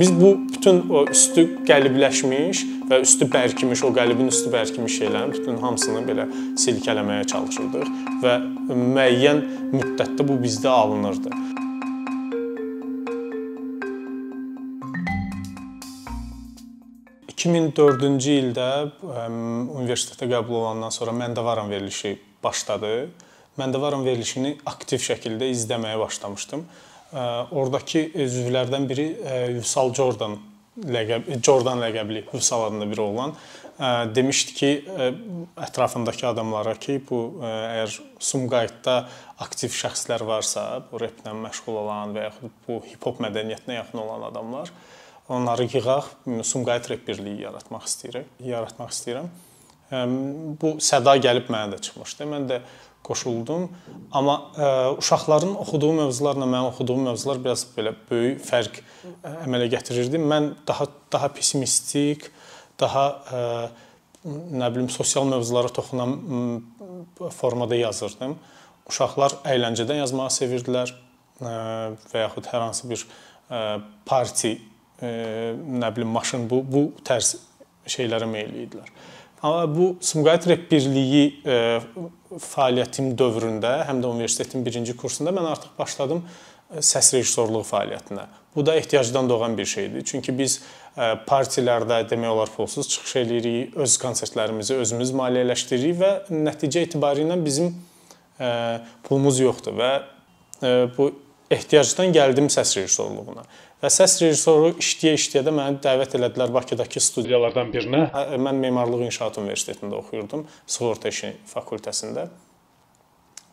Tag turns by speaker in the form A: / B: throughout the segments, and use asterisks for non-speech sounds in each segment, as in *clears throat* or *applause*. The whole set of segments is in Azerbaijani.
A: Biz bu bütün o üstü qəlibləşmiş və üstü bərkimiş, o qəlibin üstü bərkimiş şeylərin bütün hamısını belə silkələməyə çalışırdıq və müəyyən müddətdə bu bizdə alınırdı. ...2004-cü ildə universitetə qəbul olandan sonra Məndə varam verilişi başladı. Məndə varam verilişini aktiv şəkildə izləməyə başlamışdım. Oradakı üzvlərdən biri Vüsal Jordan ləqəb Jordan ləqəbli Vüsal adında biri olan demişdi ki, ətrafındakı adamlara ki, bu əgər Sumqayıtda aktiv şəxslər varsa, bu replə məşğul olan və yaxud bu hip-hop mədəniyyətinə yaxın olan adamlar, onları yığaq, Sumqayıt rep birliyi yaratmaq istəyirəm, yaratmaq istəyirəm. Bu səda gəlib mənə də çıxmışdı. Mən də qoşuldum. Amma ə, uşaqların oxuduğu mövzularla mənim oxuduğum mövzular biraz belə böyük fərq ə, əmələ gətirirdi. Mən daha daha pessimistik, daha ə, nə bilim sosial mövzulara toxunan formada yazırdım. Uşaqlar əyləncədən yazmağı sevirdilər ə, və yaxud hər hansı bir ə, parti ə, nə bilim maşın bu bu tərz şeylərə meyl idilər. Amma bu Sumqayıt Rep Birliyi e, fəaliyyətim dövründə, həm də universitetin 1-ci kursunda mən artıq başladım e, səs rejissorluğu fəaliyyətinə. Bu da ehtiyacdan doğan bir şeydir. Çünki biz e, partilərdə demək olar pulsuz çıxış eləyirik, öz konsertlərimizi özümüz maliyyələşdiririk və nəticə etibarilə bizim pulumuz yoxdur və bu ehtiyacdan gəldim səs rejissorluğuna. Və səs rejissoru işləyə-işləyə də məni dəvət elədilər Bakıdakı studiyalardan birinə. Hə, mən Memarlıq İnşaat Universitetində oxuyurdum, sığorta işi fakültəsində.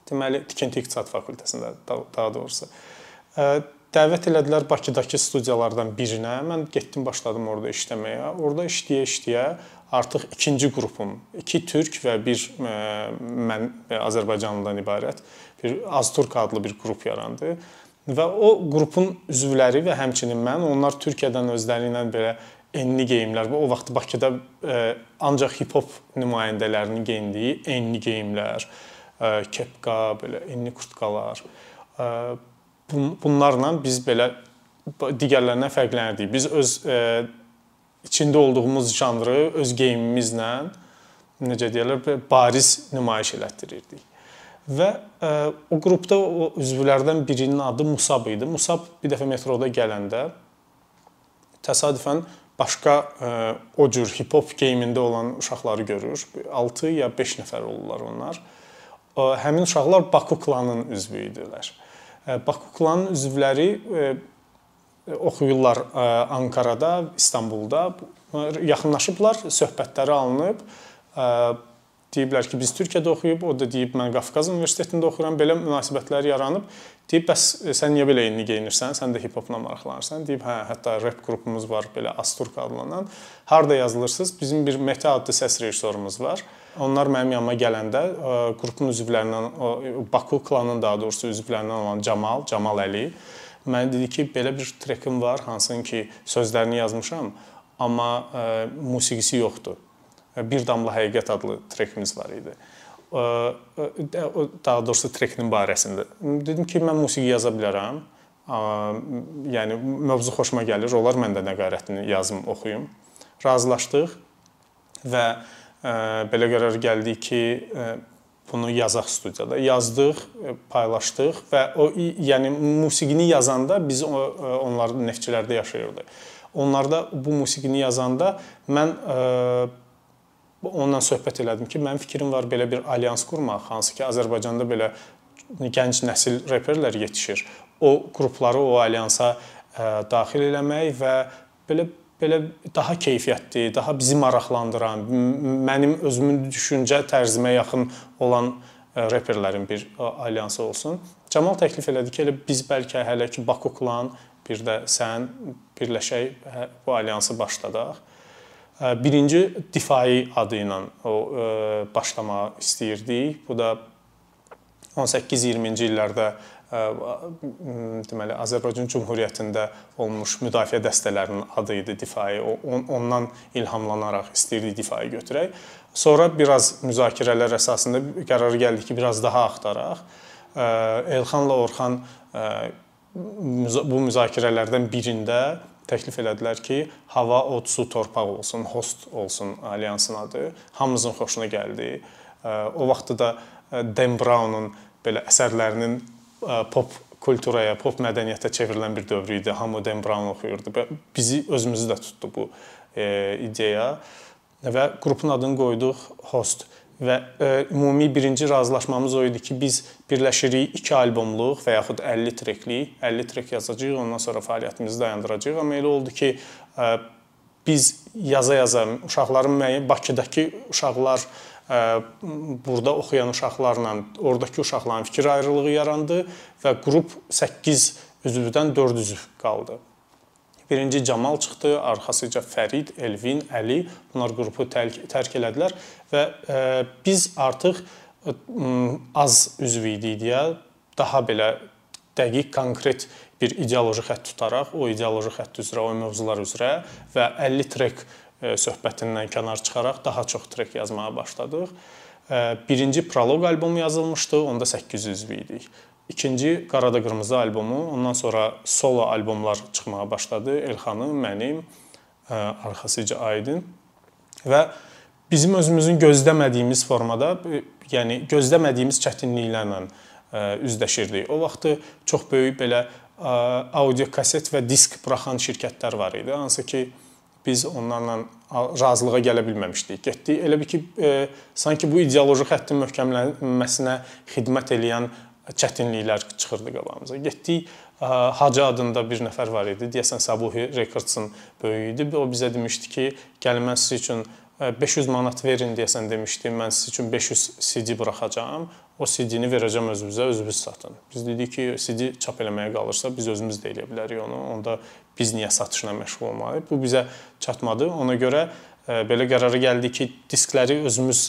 A: Deməli, tikinti iqtisad fakültəsində daha doğrusu. Dəvət elədilər Bakıdakı studiyalardan birinə. Mən getdim, başladım orada işləməyə. Orada işləyə-işləyə artıq ikinci qrupum, iki türk və bir mən Azərbaycanlıdan ibarət bir Azturk adlı bir qrup yarandı. Və o qrupun üzvləri və həmçinin mən, onlar Türkiyədən özləri ilə belə enli geyimlər və o vaxt Bakıda ə, e, ancaq hip-hop nümayəndələrinin geyindiyi enli geyimlər, ə, e, kepka, belə enli kurtkalar. Ə, e, bunlarla biz belə digərlərindən fərqlənirdik. Biz öz ə, içində olduğumuz janrı öz geyimimizlə necə deyirlər, bariz nümayiş elətdirirdik. Və ə, e, o qrupda o üzvlərdən birinin adı Musab idi. Musab bir dəfə metroda gələndə təsadüfən başqa ə, e, o cür hip-hop geyimində olan uşaqları görür. 6 ya 5 nəfər olurlar onlar. Ə, həmin uşaqlar Baku klanının üzvü idilər. Ə, Baku klanının üzvləri ə, oxuyurlar ə, Ankarada, İstanbulda. Yaxınlaşıblar, söhbətləri alınıb. Ə, deyiblər ki, biz Türkiyədə oxuyub, o da deyib mən Qafqaz Universitetində oxuyuram. Belə münasibətlər yaranıb. Deyib, bəs e, sən niyə belə enli geyinirsən? Sən də hip-hopla maraqlanırsan. Deyib, hə, hətta rep qrupumuz var, belə Asturk adlanan. Harda yazılırsınız? Bizim bir Mete adlı səs rejissorumuz var. Onlar mənim yanıma gələndə e, qrupun üzvlərindən, Baku klanının daha doğrusu üzvlərindən olan Camal, Camal Əli mənə dedi ki, belə bir trekim var, hansının ki, sözlərini yazmışam, amma ə, e, musiqisi yoxdur bir damla həqiqət adlı trekimiz var idi. Daha doğrusu trekin barəsində. Dedim ki, mən musiqi yaza bilərəm. Yəni mövzu xoşuma gəlir. Olar mən də nəqarətini yazım, oxuyum. Razılaşdıq və belə qərar gəldi ki, bunu yazaq studiyada. Yazdıq, paylaşdıq və o yəni musiqini yazanda biz onların neftçilərdə yaşayırdıq. Onlarda bu musiqini yazanda mən onunla söhbət elədim ki, mənim fikrim var belə bir alyans qurmaq, hansı ki, Azərbaycanda belə gənc nəsil reperlər yetişir. O qrupları o alyansa ə, daxil eləmək və belə belə daha keyfiyyətli, daha bizi maraqlandıran, mənim özümün düşüncə tərzimə yaxın olan reperlərin bir alyansı olsun. Camal təklif elədi ki, elə biz bəlkə hələ ki Baku klan, bir də sən birləşək hə, bu alyansı başladaq birinci difai adı ilə o başlamağı istəyirdik. Bu da 18-20-ci illərdə deməli Azərbaycan Cümhuriyyətində olmuş müdafiə dəstələrinin adı idi difai. Ondan ilhamlanaraq istəyirdik difai götürək. Sonra biraz müzakirələr əsasında qərar gəldi ki, biraz daha axtaraq. Elxanla Orxan bu müzakirələrdən birində təklif elədilər ki, hava, od, su, torpaq olsun, host olsun alyansın adı. Hamımızın xoşuna gəldi. O vaxtda da Dan Brown'un belə əsərlərinin pop kulturaya, pop mədəniyyətə çevrilən bir dövr idi. Hamı Dan Brown oxuyurdu bizi özümüzü də tutdu bu ideya və qrupun adını qoyduq Host və ə, ümumi birinci razılaşmamız o idi ki, biz birləşirik 2 albomluq və yaxud 50 treklik, 50 trek yazacağıq, ondan sonra fəaliyyətimizi dayandıracağıq. Amma elə oldu ki, ə, biz yaza-yaza uşaqların müəyyən Bakıdakı uşaqlar ə, burada oxuyan uşaqlarla oradakı uşaqların fikir ayrılığı yarandı və qrup 8 üzvdən 4 üzv qaldı. Birinci Camal çıxdı, arxasıca Fərid, Elvin, Əli bunlar qrupu tərk elədilər və e, biz artıq e, az üzv idik deyə daha belə dəqiq, konkret bir ideoloji xətt tutaraq, o ideoloji xətt üzrə, o mövzular üzrə və 50 trek e, söhbətindən kənar çıxaraq daha çox trek yazmağa başladıq. Birinci proloq albomu yazılmışdı, onda 800 üzv idik. İkinci Qarada Qırmızı albomu, ondan sonra solo albomlar çıxmağa başladı. Elxanın, mənim, e, arxasıca Aydın və bizim özümüzün gözləmədiyimiz formada, e, yəni gözləmədiyimiz çətinliklərlə e, üzləşirdik. O vaxtı çox böyük belə audio kaset və disk buraxan şirkətlər var idi. Hansı ki biz onlarla razılığa gələ bilməmişdik. Getdik elə bir ki, e, sanki bu ideoloji xəttin möhkəmlənməsinə xidmət edən çətinliklər çıxırdı qabağımıza. Getdik Hacı adında bir nəfər var idi. Deyəsən Sabuhi Records-ın böyüyü idi. O bizə demişdi ki, gəlin mən sizin üçün 500 manat verin deyəsən demişdi. Mən sizin üçün 500 CD buraxacağam. O CD-ni verəcəm özünüzə, özünüz satın. Biz dedik ki, CD çap eləməyə qalırsa biz özümüz də eləyə bilərik onu. Onda biz niyə satışla məşğul olmalıyıq? Bu bizə çatmadı. Ona görə belə qərara gəldik ki, diskləri özümüz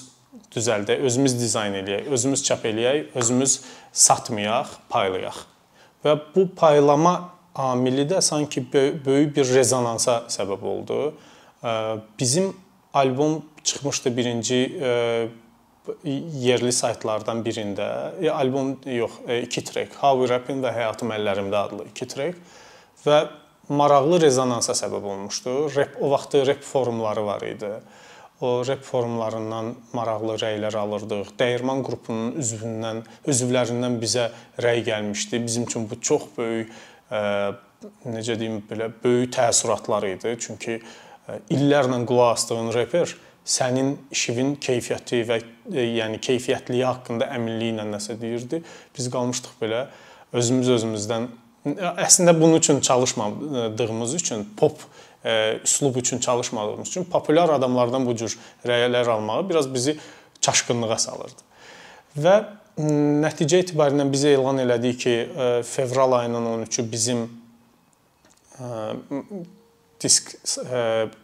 A: düzəldək, özümüz dizayn eləyək, özümüz çap eləyək, özümüz satmayaq, paylayaq. Və bu paylama amili də sanki böyük bir rezonansa səbəb oldu. Bizim albom çıxmışdı birinci yerli saytlardan birində. E, albom yox, 2 trek, How Rapping və Həyatım əllərimdə adlı 2 trek və maraqlı rezonansa səbəb olmuşdu. Rap o vaxtı rap forumları var idi rep forumlarından maraqlı rəylər alırdıq. Dəyirman qrupunun üzvündən, üzvlərindən bizə rəy gəlmişdi. Bizim üçün bu çox böyük ə, necə deyim, belə böyük təəssüratlar idi. Çünki ə, illərlə qulaq asdığın reper sənin işinin keyfiyyəti və ə, yəni keyfiyyətliyi haqqında əminliklə nəsə deyirdi. Biz qalmışdıq belə özümüz özümüzdən əslində bunun üçün çalışmadığımız üçün pop üslub üçün çalışmadığımız üçün populyar adamlardan bu cür rəylər almağı biraz bizi çaşqınlığa salırdı. Və nəticə etibarilə bizə elan elədik ki, fevral ayının 13-ü bizim disk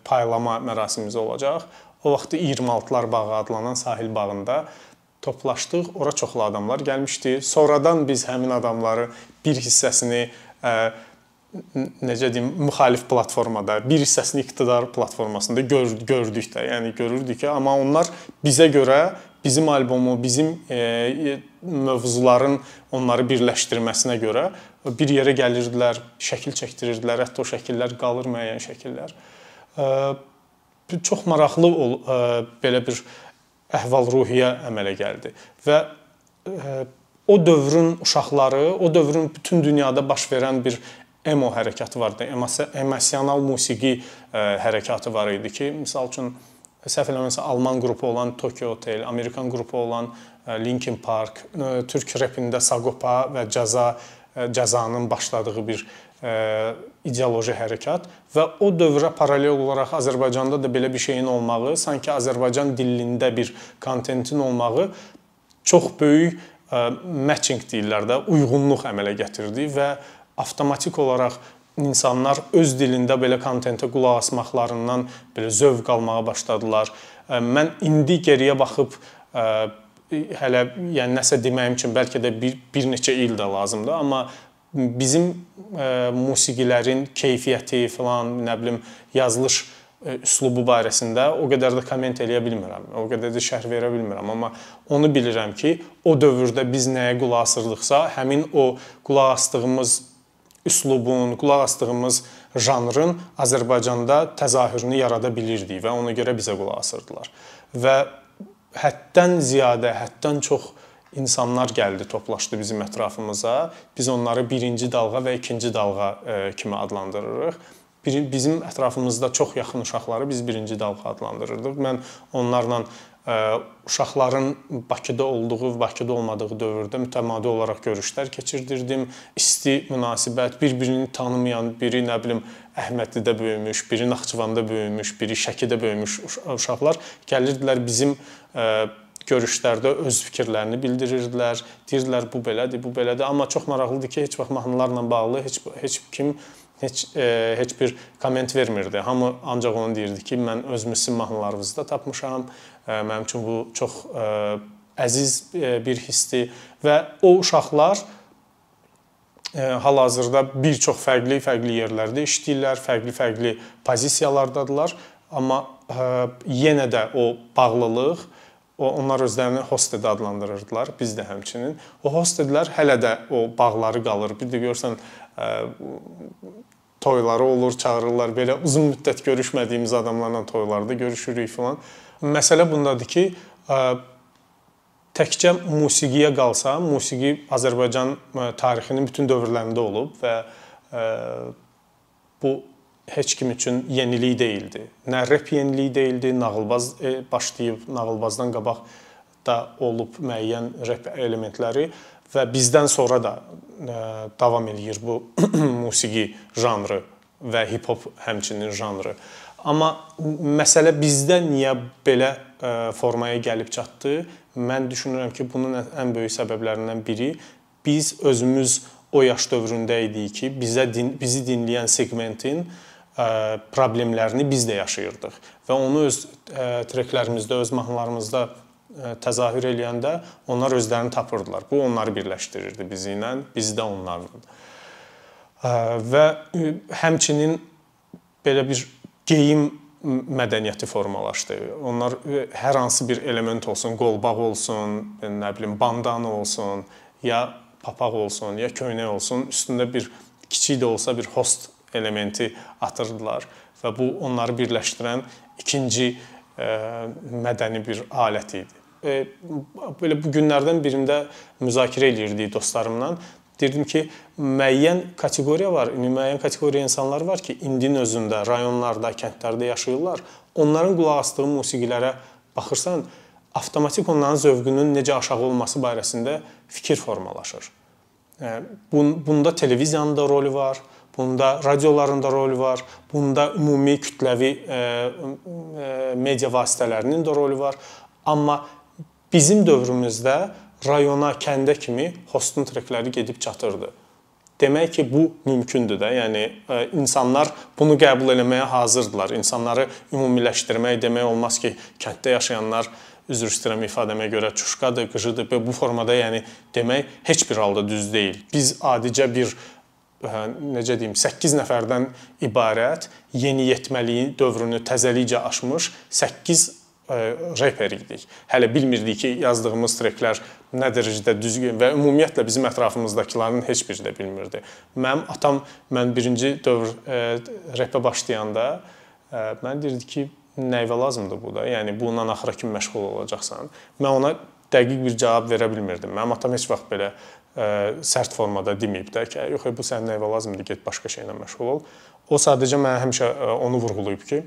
A: paylama mərasimimiz olacaq. O vaxtı 26-lar bağı adlanan sahil bağında toplaşdıq. Ora çoxlu adamlar gəlmişdi. Sonradan biz həmin adamları bir hissəsini necə deyim, müxalif platformada, bir hissəsini iqtidar platformasında gör, gördük də. Yəni görürdük ki, amma onlar bizə görə bizim albomu, bizim e, mövzuların onları birləşdirməsinə görə bir yerə gəlirdilər, şəkil çəkdirirdilər, hətta o şəkillər qalır müəyyən şəkillər. E, çox maraqlı ol, e, belə bir əhval-ruhiyyə əmələ gəldi və e, o dövrün uşaqları, o dövrün bütün dünyada baş verən bir emo hərəkatı var idi. Emosional musiqi e, hərəkatı var idi ki, məsəl üçün səhv eləmirəmsə Alman qrupu olan Tokyo Hotel, Amerikan qrupu olan e, Linkin Park, e, türk repində Sagopa və Caza cəzanın başladığı bir ideoloji hərəkat və o dövrə paralel olaraq Azərbaycanda da belə bir şeyin olmağı, sanki Azərbaycan dilində bir kontentin olmağı çox böyük matching deyirlər də, uyğunluq əmələ gətirdi və avtomatik olaraq insanlar öz dilində belə kontentə qulaq asmaqlarından belə zövq almağa başladılar. Mən indi geriyə baxıb hələ yəni nəsə deməyim üçün bəlkə də bir, bir neçə il də lazımdır, amma bizim musiqilərin keyfiyyəti falan, nə bilim, yazılış üslubu barəsində o qədər də komment eləyə bilmirəm. O qədər də şərh verə bilmirəm, amma onu bilirəm ki, o dövrdə biz nəyə qulaq asırdıqsa, həmin o qulaq asdığımız üslubun, qulaq asdığımız janrın Azərbaycanda təzahürünü yarada bilirdik və ona görə bizə qulaq asırdılar. Və həddən ziyadə, həddən çox insanlar gəldi, toplaşdı bizim ətrafımıza. Biz onları birinci dalğa və ikinci dalğa e, kimi adlandırırıq. Bizim ətrafımızda çox yaxın uşaqları biz birinci dalğa adlandırırdıq. Mən onlarla uşaqların Bakıda olduğu, Bakıda olmadığı dövrdə mütəmadi olaraq görüşlər keçirdirdim. İsti münasibət, bir-birini tanımayan, biri nə bilim Əhmədlidə böyümüş, biri Naxçıvanda böyümüş, biri Şəkidə böyümüş uşaqlar gəlirdilər bizim görüşlərdə öz fikirlərini bildirirdilər. Deyirdilər bu belədir, bu belədir, amma çox maraqlıdır ki, heç vaxt mahnılarla bağlı heç heç kim heç e, heç bir komment vermirdi. Hamı ancaq onu deyirdi ki, mən öz müslüm mahnılarınızda tapmışam. Mənim üçün bu çox əziz e, bir hissdir və o uşaqlar e, hal-hazırda bir çox fərqli-fərqli yerlərdə işləyirlər, fərqli-fərqli pozisiyalardadılar, amma e, yenə də o bağlılıq onlar özlərini hosted adlandırırdılar, biz də həmçinin. O hostedlər hələ də o bağları qalır. Bir də görsən toyları olur, çağırırlar. Belə uzun müddət görüşmədiyimiz adamlarla toylarda görüşürük filan. Məsələ bundadır ki, təkcə musiqiyə qalsa, musiqi Azərbaycan tarixinin bütün dövrlərində olub və bu heç kim üçün yenilik deyildi. Nə rep yenilik deyildi, nağılbaz e, başlayıb, nağılbazdan qabaq da olub müəyyən rep elementləri və bizdən sonra da e, davam eləyir bu *clears throat* musiqi janrı və hip-hop həmçinin janrı. Amma məsələ bizdə niyə belə e, formaya gəlib çatdı? Mən düşünürəm ki, bunun ən böyük səbəblərindən biri biz özümüz o yaş dövründə idik ki, bizə din, bizi dinləyən segmentin e, problemlərini biz də yaşayırdıq və onu öz treklərimizdə, öz mahnılarımızda təzahür eləyəndə onlar özlərini tapırdılar. Bu onları birləşdirirdi bizi ilə, biz də onlarla. Və həmçinin belə bir geyim mədəniyyəti formalaşdı. Onlar hər hansı bir element olsun, qolbaq olsun, nə bilim bandana olsun, ya papaq olsun, ya köynək olsun, üstündə bir kiçik də olsa bir host elementi atırdılar və bu onları birləşdirən ikinci mədəni bir alət idi e, belə bu günlərdən birində müzakirə eləyirdik dostlarımla. Deyirdim ki, müəyyən kateqoriya var, müəyyən kateqoriya insanlar var ki, indinin özündə rayonlarda, kəndlərdə yaşayırlar. Onların qulaq asdığı musiqilərə baxırsan, avtomatik onların zövqünün necə aşağı olması barəsində fikir formalaşır. Bunda televiziyanın da rolu var, bunda radioların da rolu var, bunda ümumi kütləvi media vasitələrinin də rolu var. Amma Bizim dövrümüzdə rayona, kəndə kimi hostun trekləri gedib çatırdı. Demək ki, bu mümkündür də. Yəni e, insanlar bunu qəbul etməyə hazırdılar. İnsanları ümumiləşdirmək demək olmaz ki, kənddə yaşayanlar üzr istəyirəm ifadəmə görə çuşkadır, qıcıdır və bu formada yəni demək heç bir halda düz deyil. Biz adicə bir e, necə deyim, 8 nəfərdən ibarət yeniyetməliyi dövrünü təzəlikcə aşmış 8 reper idik. Hələ bilmirdik ki, yazdığımız treklər nə dərəcədə düzgün və ümumiyyətlə bizim ətrafımızdakıların heç biri də bilmirdi. Mənim atam mən birinci dövr repə başlayanda mən deyirdi ki, nəyə lazımdır bu da? Yəni bundan axıra kimi məşğul olacaqsan. Mən ona dəqiq bir cavab verə bilmirdim. Mənim atam heç vaxt belə ə, sərt formada deməyib də ki, yox, bu sənin nəyə lazımdır, get başqa şeylə məşğul ol. O sadəcə mənə həmişə onu vurğulayıb ki,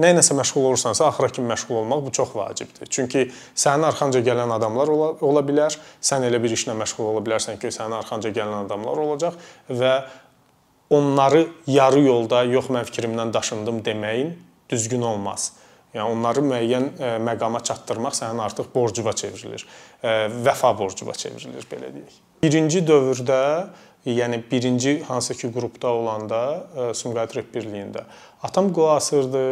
A: Nə iləsə məşğul olursansa, axıra kimi məşğul olmaq bu çox vacibdir. Çünki sənin arxanca gələn adamlar ola, ola bilər, sən elə bir işlə məşğul ola bilərsən ki, sənin arxanca gələn adamlar olacaq və onları yarı yolda yox mən fikrimdən daşındım deməyin düzgün olmaz. Yəni onları müəyyən e, məqama çatdırmaq sənin artıq borcuva çevrilir. E, vəfa borcuva çevrilir belə deyək. Birinci dövrdə yəni birinci hansı ki qrupda olanda e, Sumqayıt Rep Birliyində atam qulaq asırdı,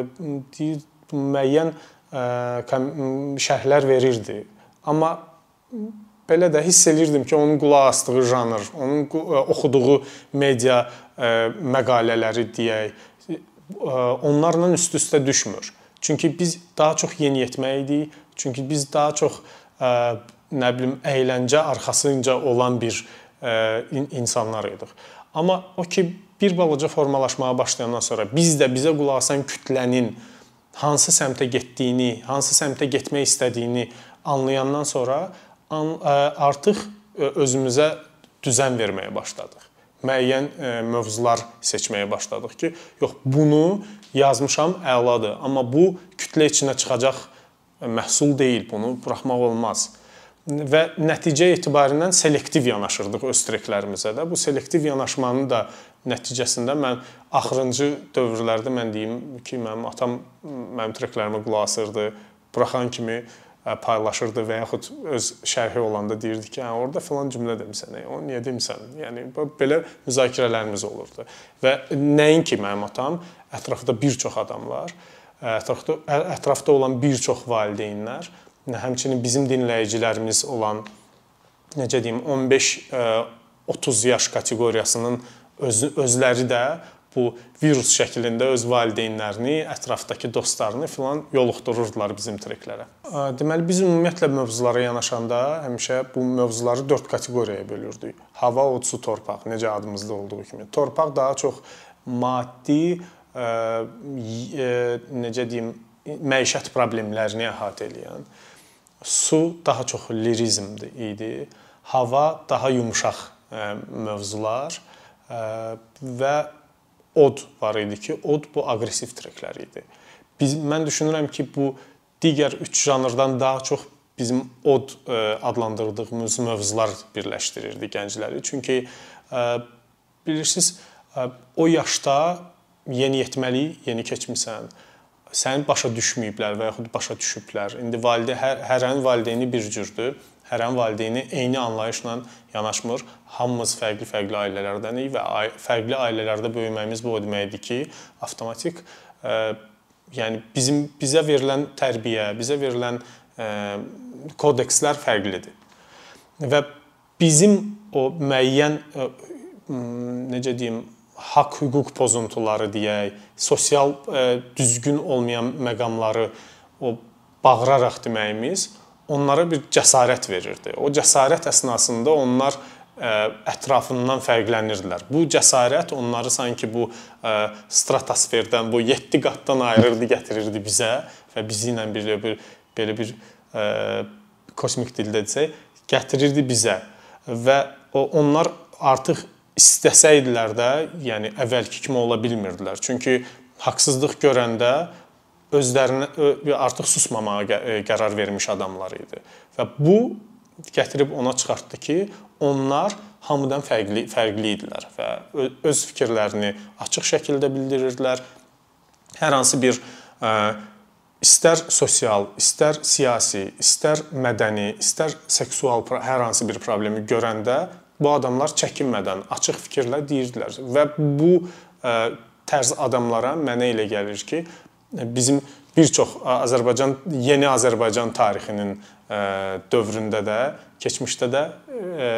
A: deyir müəyyən e, şərhlər verirdi. Amma belə də hiss elirdim ki, onun qulaq asdığı janr, onun e, oxuduğu media məqalələri deyək, onlarla üst-üstə düşmür. Çünki biz daha çox yeniyetmə idik. Çünki biz daha çox nə bilim əyləncə arxasınca olan bir insanlar idik. Amma o ki bir balaca formalaşmağa başlayandan sonra biz də bizə qulaq asan kütlənin hansı səmtə getdiyini, hansı səmtə getmək istədiyini anlayandan sonra artıq özümüzə düzən verməyə başladıq. Müəyyən mövzular seçməyə başladıq ki, yox bunu yazmışam, əladır, amma bu kütlə içinə çıxacaq məhsul deyil, bunu buraxmaq olmaz və nəticə etibarilə selektiv yanaşırdıq öz treklərimizə də. Bu selektiv yanaşmanın da nəticəsində mən axırıncı dövrlərdə mən deyim ki, mənim atam mənim treklərimə qulaq asırdı. Buraxan kimi paylaşırdı və yaxud öz şərhi olanda deyirdi ki, hə orada filan cümlə demisən, onu niyə demisən? Yəni belə müzakirələrimiz olurdu. Və nəinki mənim atam, ətrafda bir çox adamlar, ətrafda ətrafda olan bir çox valideynlər həmçinin bizim dinləyicilərimiz olan necə deyim 15-30 yaş kateqoriyasının öz, özləri də bu virus şəklində öz valideynlərini, ətrafdakı dostlarını filan yoluxdururdular bizim treklərə. Deməli biz ümumiyyətlə mövzulara yanaşanda həmişə bu mövzuları 4 kateqoriyaya bölürdük. Hava, od, su, torpaq, necə adımızda olduğu kimi. Torpaq daha çox maddi, ə, ə, necə deyim, məişət problemlərini əhatə edən, Su daha çox lirizm idi. Hava daha yumşaq mövzular və od var idi ki, od bu aqressiv treklər idi. Biz mən düşünürəm ki, bu digər 3 janrdan daha çox bizim od adlandırdığımız mövzular birləşdirirdi gəncləri. Çünki bilirsiniz, o yaşda yeniyetməli, yeni keçmisən səni başa düşməyiblər və yaxud başa düşüblər. İndi valideyn hər hərənin valideyni bir cürdür. Hərənin valideyni eyni anlayışla yanaşmır. Hamımız fərqli-fərqli ailələrdənik və fərqli ailələrdə böyüməyimiz bu o deməkdir ki, avtomatik ə, yəni bizim bizə verilən tərbiyə, bizə verilən ə, kodekslər fərqlidir. Və bizim o müəyyən ə, necə deyim, haqq hüquq pozuntuları deyək, sosial ə, e, düzgün olmayan məqamları o bağıraraq deməyimiz onlara bir cəsarət verirdi. O cəsarət əsnasında onlar e, ətrafından fərqlənirdilər. Bu cəsarət onları sanki bu e, stratosferdən, bu 7 qatdan ayırırdı, gətirirdi bizə və bizi ilə bir bir belə bir ə, kosmik dildə desək, gətirirdi bizə və onlar artıq istəsəydilər də, yəni əvvəlki kimi ola bilmirdilər. Çünki haqsızlıq görəndə özlərinə artıq susmamağa e, qərar vermiş adamlar idi. Və bu gətirib ona çıxartdı ki, onlar hamıdan fərqli fərqli idilər və öz fikirlərini açıq şəkildə bildirirdilər. Hər hansı bir ə, istər sosial, istər siyasi, istər mədəni, istər seksual hər hansı bir problemi görəndə bu adamlar çəkinmədən açıq fikirlə deyirdilər və bu e, tərz adamlara mənə elə gəlir ki, bizim bir çox Azərbaycan yeni Azərbaycan tarixinin e, dövründə də, keçmişdə də e,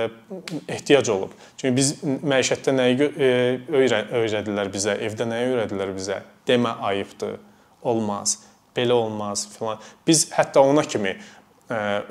A: ehtiyac olub. Çünki biz məişətdə nəyi öyrədilər bizə, evdə nəyi öyrədilər bizə? Demə ayıbdır, olmaz, belə olmaz filan. Biz hətta ona kimi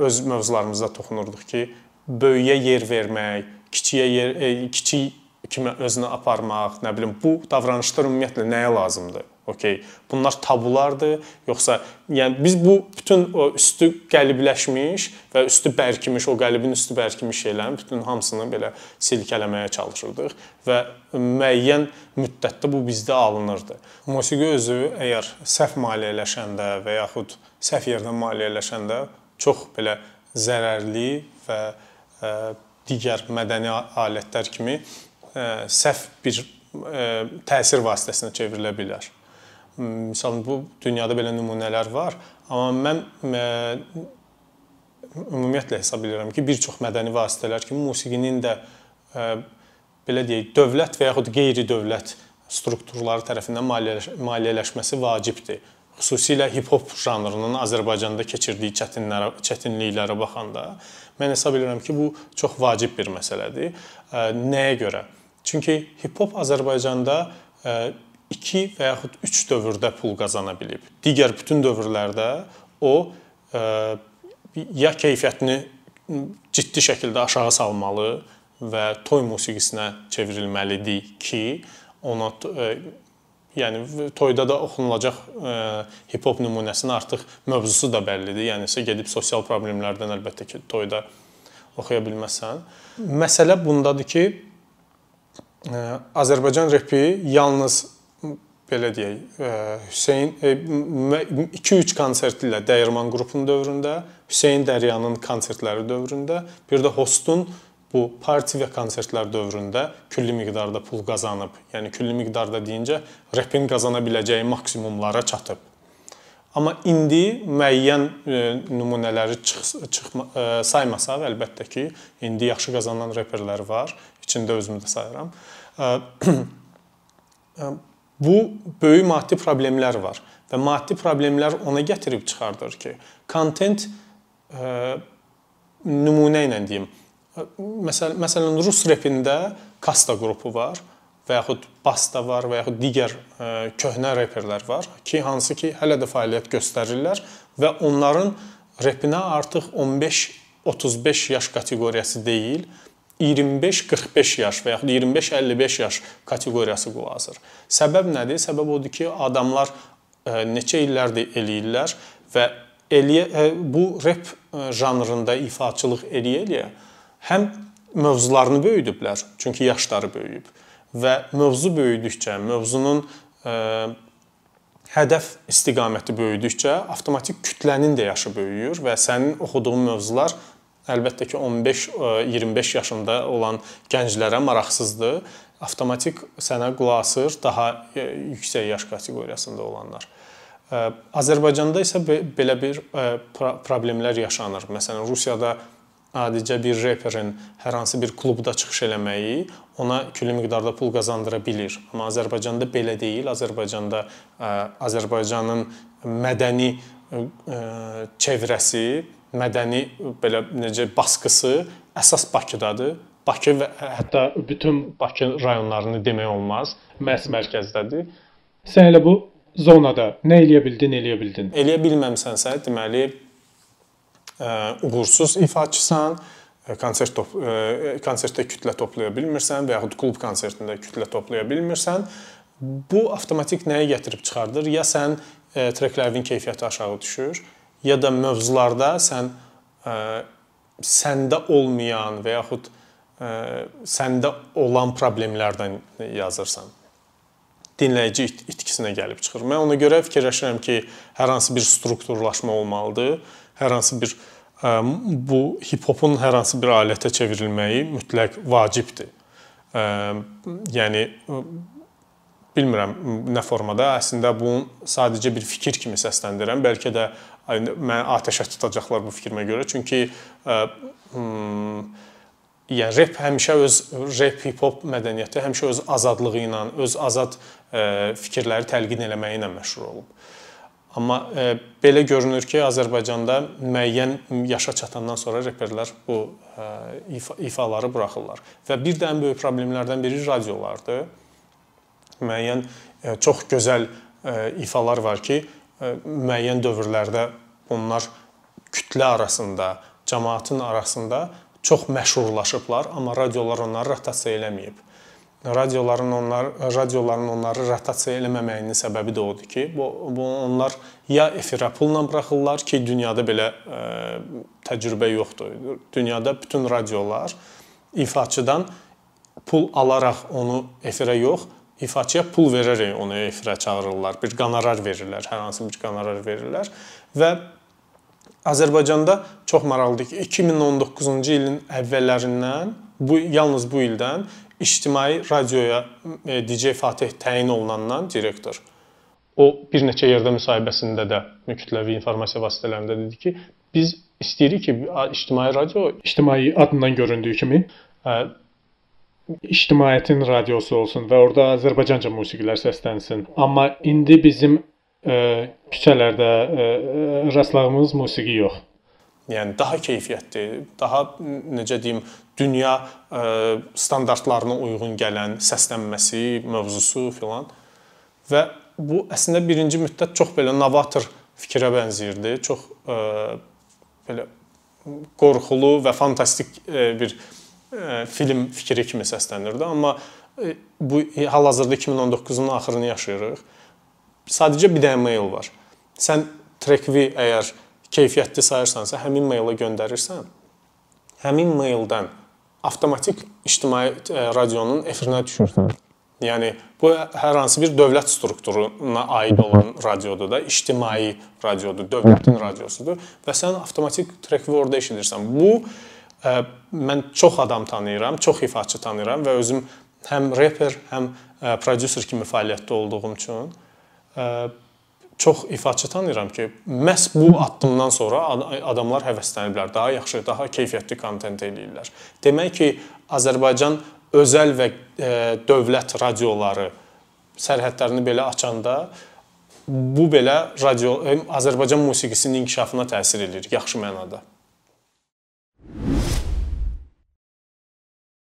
A: öz mövzularımızda toxunurduq ki, böyüyə yer vermək, kiçiyə yer, e, kiçik kimi özünü aparmaq, nə bilim, bu davranışlar ümumiyyətlə nəyə lazımdır? Okay. Bunlar tabulardır, yoxsa yəni biz bu bütün o üstü qəlibləşmiş və üstü bərkimiş, o qəlibin üstü bərkimiş şeylərin bütün hamısını belə silkələməyə çalışırdıq və müəyyən müddətdə bu bizdə alınırdı. Musiqi özü əgər səhv maliyyələşəndə və yaxud səhv yerdən maliyyələşəndə çox belə zərərli və ə, digər mədəni alətlər kimi e, səhv bir e, təsir vasitəsinə çevrilə bilər. Məsələn, bu dünyada belə nümunələr var, amma mən e, ümumiyyətlə hesab edirəm ki, bir çox mədəni vasitələr kimi musiqinin də belə deyək, dövlət və yaxud qeyri-dövlət strukturları tərəfindən maliyyələşməsi vacibdir xüsusilə hip-hop janrının Azərbaycanda keçirdiyi çətinlərə, çətinliklərə baxanda mən hesab edirəm ki, bu çox vacib bir məsələdir. Nəyə görə? Çünki hip-hop Azərbaycanda 2 və yaxud 3 dövrdə pul qazana bilib. Digər bütün dövrlərdə o ya keyfiyyətini ciddi şəkildə aşağı salmalı və toy musiqisinə çevrilməlidir ki, ona yəni toyda da oxunulacaq hip-hop nümunəsinin artıq mövzusu da bəllidir. Yəni isə gedib sosial problemlərdən əlbəttə ki, toyda oxuya bilməzsən. Məsələ bundadır ki, Azərbaycan repi yalnız belə deyək, Hüseyn 2-3 konsert ilə Dəyirman qrupunun dövründə, Hüseyn Dəryanın konsertləri dövründə, bir də Hostun bu parti və konsertlər dövründə külli miqdarda pul qazanıb. Yəni külli miqdarda deyincə repin qazana biləcəyi maksimumlara çatıb. Amma indi müəyyən nümunələri çıx, çıxma, saymasaq əlbəttə ki, indi yaxşı qazanan reperlər var. İçində özümü də sayıram. *clears throat* Bu böyük maddi problemlər var və maddi problemlər ona gətirib çıxardır ki, kontent nümunə ilə deyim. Məsəl məsələn rus repində kasta qrupu var və yaxud Basta var və yaxud digər köhnə reperlər var ki, hansı ki hələ də fəaliyyət göstərirlər və onların repinə artıq 15-35 yaş kateqoriyası deyil, 25-45 yaş və yaxud 25-55 yaş kateqoriyası qulaq asır. Səbəb nədir? Səbəb odur ki, adamlar e, neçə illərdir eləyirlər və eləyə e, bu rep e, janrında ifaçılıq eləyə-eləyə həm mövzularını böyüdüblər, çünki yaşları böyüyüb və mövzu böyüdükcə, mövzunun hədəf istiqaməti böyüdükcə avtomatik kütlənin də yaşı böyüyür və sənin oxuduğun mövzular əlbəttə ki 15-25 yaşında olan gənclərə maraqsızdır. Avtomatik sənə qulaq asır daha e, yüksək yaş kateqoriyasında olanlar. E, Azərbaycanda isə belə bir e, problemlər yaşanır. Məsələn, Rusiyada adicə bir reperin hər hansı bir klubda çıxış eləməyi ona külli miqdarda pul qazandıra bilər. Amma Azərbaycanda belə deyil. Azərbaycanda Azərbaycanın mədəni çevrəsi mədəni belə necə basqısı əsas Bakıdadır. Bakı və hətta bütün Bakı rayonlarını demək olmaz, məhz mərkəzdədir.
B: Sən elə bu zonada nə eləyə bildin, eləyə bildin?
A: Eləyə bilməmisənsə, deməli uğursuz ifaçısan, konsert top konsertdə kütlə toplaya bilmirsən və yaxud klub konsertində kütlə toplaya bilmirsən, bu avtomatik nəyə gətirib çıxardır? Ya sən treklərin keyfiyyəti aşağı düşür, ya da mövzularda sən ə, səndə olmayan və yaxud ə, səndə olan problemlərdən yazırsan. Dinləyici it itkisinə gəlib çıxır. Mən ona görə fikirləşirəm ki, hər hansı bir strukturlaşma olmalıdır. Hər hansı bir ə, bu hip-hopun hər hansı bir alətə çevrilməyi mütləq vacibdir. Ə, yəni bilmirəm nə formada. Əslində bunu sadəcə bir fikir kimi səsləndirirəm. Bəlkə də mən atəşə tutacaqlar bu fikrimə görə. Çünki ə, hmm, yəni rep həmişə öz rep hip-hop mədəniyyəti həmişə öz azadlığı ilə, öz azad ə, fikirləri təlqin eləməyi ilə məşhur olub. Amma ə, belə görünür ki, Azərbaycanda müəyyən yaşa çatandan sonra reperlər bu ə, ifa, ifaları buraxırlar. Və bir də ən böyük problemlərdən biri radiolardır. Müəyyən ə, çox gözəl ə, ifalar var ki, müəyyən dövrlərdə onlar kütlə arasında, cəmaətin arasında çox məşhurlaşıblar, amma radiolar onları rotasiya eləməyib. Radioların onlar radioların onları rotasiya eləməməyinin səbəbi də odur ki, bu, bu onlar ya efirə pulla buraxırlar ki, dünyada belə ə, e, təcrübə yoxdur. Dünyada bütün radiolar ifaçıdan pul alaraq onu efirə yox, ifaçıya pul verərək onu efirə çağırırlar. Bir qonorar verirlər, hər hansı bir qonorar verirlər və Azərbaycanda çox maraqlıdır ki, 2019-cu ilin əvvəllərindən bu yalnız bu ildən ictimai radioya e, DJ Fatih təyin olunandan direktor o bir neçə yerdə müsahibəsində də kütləvi informasiya vasitələrində dedi ki, biz istəyirik ki, ictimai radio
B: ictimai adından göründüyü kimi hə, ictimaiyyətin radiosu olsun və orada Azərbaycanca musiqilər səslənsin. Amma indi bizim ə, e, küçələrdə ə, e, rastladığımız musiqi yox.
A: Yəni daha keyfiyyətli, daha necə deyim, dünya e, standartlarına uyğun gələn səslənməsi, mövzusu filan. Və bu əslində birinci müddət çox belə novator fikrə bənzəyirdi. Çox ə, belə qorxulu və fantastik ə, bir e, film fikri kimi səslənirdi, amma e, bu hal-hazırda 2019-un axırını yaşayırıq. Sadəcə bir dənə mail var. Sən Trackvi əgər keyfiyyətli sayırsansa, həmin mailə göndərirsən, həmin maildən avtomatik ictimai e, radionun efirinə düşürsən. Yəni bu hər hansı bir dövlət strukturuna aid olan radiodur da, ictimai radiodur, dövlətin radiosudur və sən avtomatik Trackvi orada eşidirsən. Bu ə, mən çox adam tanıyıram, çox ifaçı tanıyıram və özüm həm reper, həm ə, prodüser kimi fəaliyyətdə olduğum üçün ə, çox ifaçı tanıyıram ki, məhz bu addımdan sonra adamlar həvəsləniblər, daha yaxşı, daha keyfiyyətli kontent eləyirlər. Demək ki, Azərbaycan özəl və e, dövlət radioları sərhədlərini belə açanda bu belə radio Azərbaycan musiqisinin inkişafına təsir eləyir yaxşı mənada.